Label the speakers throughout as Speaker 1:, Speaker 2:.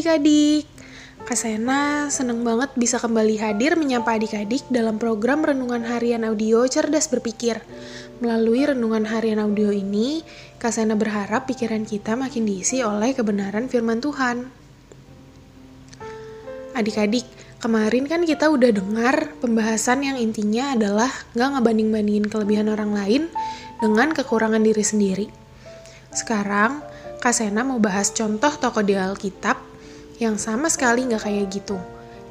Speaker 1: adik-adik. Kak Sena seneng banget bisa kembali hadir menyapa adik-adik dalam program Renungan Harian Audio Cerdas Berpikir. Melalui Renungan Harian Audio ini, Kak Sena berharap pikiran kita makin diisi oleh kebenaran firman Tuhan. Adik-adik, kemarin kan kita udah dengar pembahasan yang intinya adalah gak ngebanding-bandingin kelebihan orang lain dengan kekurangan diri sendiri. Sekarang, Kak Sena mau bahas contoh tokoh di Alkitab yang sama sekali nggak kayak gitu.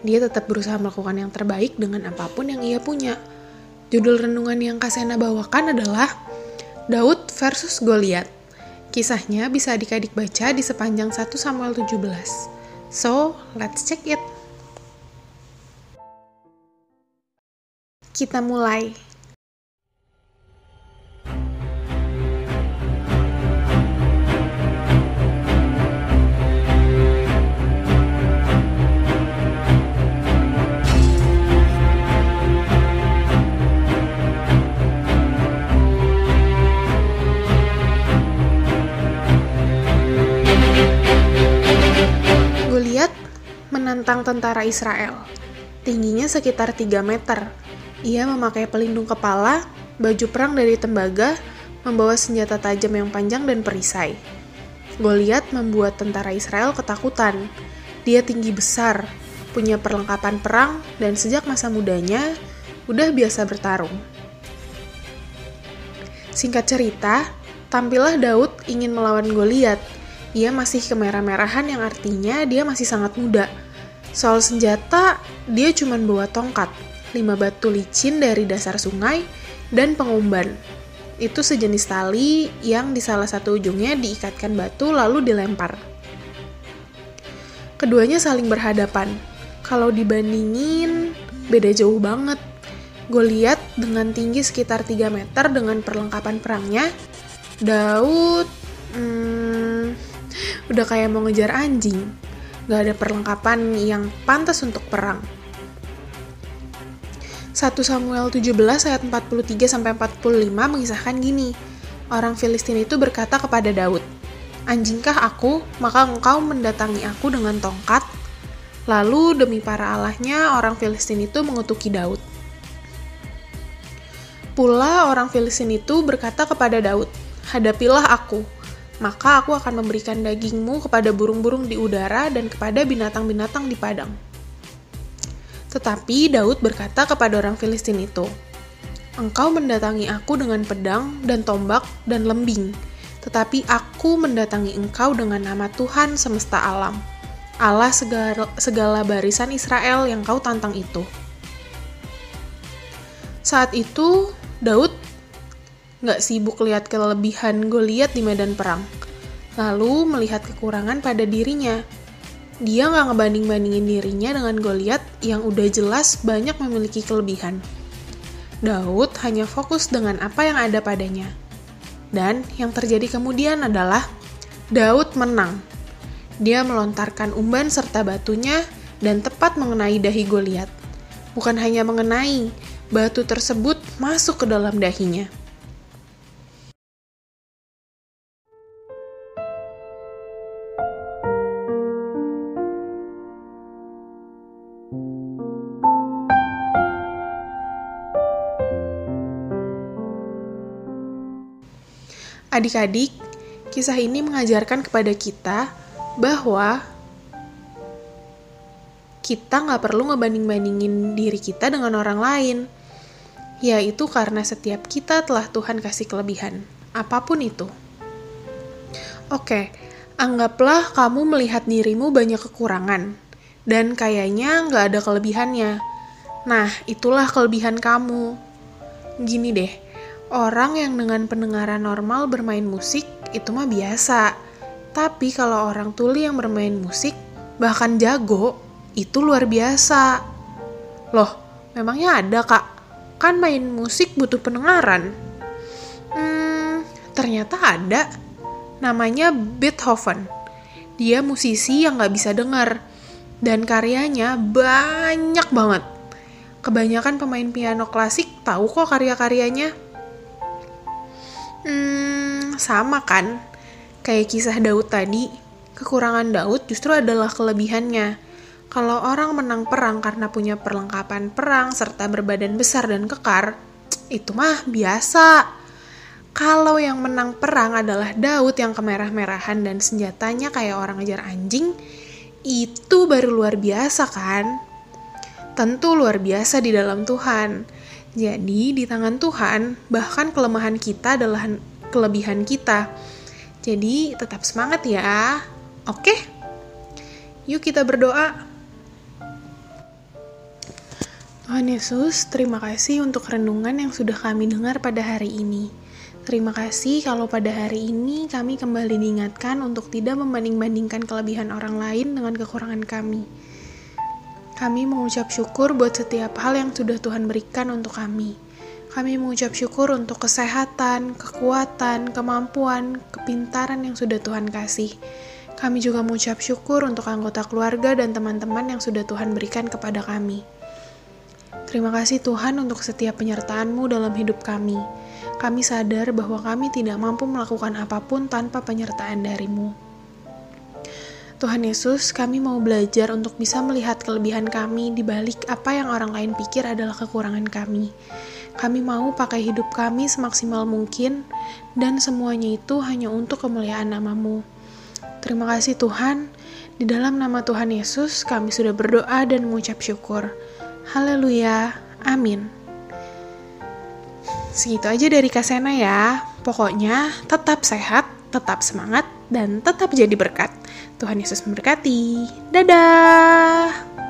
Speaker 1: Dia tetap berusaha melakukan yang terbaik dengan apa pun yang ia punya. Judul renungan yang Kasena bawakan adalah Daud versus Goliat. Kisahnya bisa adik-adik baca di sepanjang 1 Samuel 17. So, let's check it. Kita mulai. Menantang tentara Israel. Tingginya sekitar 3 meter. Ia memakai pelindung kepala, baju perang dari tembaga, membawa senjata tajam yang panjang dan perisai. Goliat membuat tentara Israel ketakutan. Dia tinggi besar, punya perlengkapan perang, dan sejak masa mudanya udah biasa bertarung. Singkat cerita, tampillah Daud ingin melawan Goliat. Ia masih kemerah-merahan yang artinya dia masih sangat muda Soal senjata, dia cuma bawa tongkat, lima batu licin dari dasar sungai, dan pengumban. Itu sejenis tali yang di salah satu ujungnya diikatkan batu lalu dilempar. Keduanya saling berhadapan. Kalau dibandingin, beda jauh banget. Goliat dengan tinggi sekitar 3 meter dengan perlengkapan perangnya, Daud hmm, udah kayak mau ngejar anjing gak ada perlengkapan yang pantas untuk perang. 1 Samuel 17 ayat 43 sampai 45 mengisahkan gini. Orang Filistin itu berkata kepada Daud, "Anjingkah aku, maka engkau mendatangi aku dengan tongkat?" Lalu demi para allahnya, orang Filistin itu mengutuki Daud. Pula orang Filistin itu berkata kepada Daud, "Hadapilah aku, maka aku akan memberikan dagingmu kepada burung-burung di udara dan kepada binatang-binatang di padang. Tetapi Daud berkata kepada orang Filistin itu, Engkau mendatangi aku dengan pedang dan tombak dan lembing, tetapi aku mendatangi engkau dengan nama Tuhan semesta alam, Allah segala, segala barisan Israel yang kau tantang itu. Saat itu, Daud nggak sibuk lihat kelebihan Goliat di medan perang, lalu melihat kekurangan pada dirinya. Dia nggak ngebanding-bandingin dirinya dengan Goliat yang udah jelas banyak memiliki kelebihan. Daud hanya fokus dengan apa yang ada padanya. Dan yang terjadi kemudian adalah Daud menang. Dia melontarkan umban serta batunya dan tepat mengenai dahi Goliat. Bukan hanya mengenai, batu tersebut masuk ke dalam dahinya. Adik-adik, kisah ini mengajarkan kepada kita bahwa kita nggak perlu ngebanding-bandingin diri kita dengan orang lain. Yaitu karena setiap kita telah Tuhan kasih kelebihan, apa pun itu. Oke, anggaplah kamu melihat dirimu banyak kekurangan, dan kayaknya nggak ada kelebihannya. Nah, itulah kelebihan kamu. Gini deh, Orang yang dengan pendengaran normal bermain musik itu mah biasa. Tapi kalau orang tuli yang bermain musik bahkan jago, itu luar biasa. Loh, memangnya ada kak? Kan main musik butuh pendengaran. Hmm, ternyata ada. Namanya Beethoven. Dia musisi yang gak bisa dengar. Dan karyanya banyak banget. Kebanyakan pemain piano klasik tahu kok karya-karyanya Hmm, sama kan? Kayak kisah Daud tadi. Kekurangan Daud justru adalah kelebihannya. Kalau orang menang perang karena punya perlengkapan perang serta berbadan besar dan kekar, itu mah biasa. Kalau yang menang perang adalah Daud yang kemerah-merahan dan senjatanya kayak orang ngejar anjing, itu baru luar biasa kan? Tentu luar biasa di dalam Tuhan. Jadi di tangan Tuhan, bahkan kelemahan kita adalah kelebihan kita. Jadi tetap semangat ya. Oke? Yuk kita berdoa. Tuhan Yesus, terima kasih untuk renungan yang sudah kami dengar pada hari ini. Terima kasih kalau pada hari ini kami kembali diingatkan untuk tidak membanding-bandingkan kelebihan orang lain dengan kekurangan kami. Kami mengucap syukur buat setiap hal yang sudah Tuhan berikan untuk kami. Kami mengucap syukur untuk kesehatan, kekuatan, kemampuan, kepintaran yang sudah Tuhan kasih. Kami juga mengucap syukur untuk anggota keluarga dan teman-teman yang sudah Tuhan berikan kepada kami. Terima kasih Tuhan untuk setiap penyertaan-Mu dalam hidup kami. Kami sadar bahwa kami tidak mampu melakukan apa pun tanpa penyertaan dari-Mu. Tuhan Yesus, kami mau belajar untuk bisa melihat kelebihan kami di balik apa yang orang lain pikir adalah kekurangan kami. Kami mau pakai hidup kami semaksimal mungkin, dan semuanya itu hanya untuk kemuliaan namamu. Terima kasih Tuhan. Di dalam nama Tuhan Yesus, kami sudah berdoa dan mengucap syukur. Haleluya. Amin. Segitu aja dari Kasena ya. Pokoknya tetap sehat, tetap semangat, dan tetap jadi berkat. Tuhan Yesus memberkati. Dadah.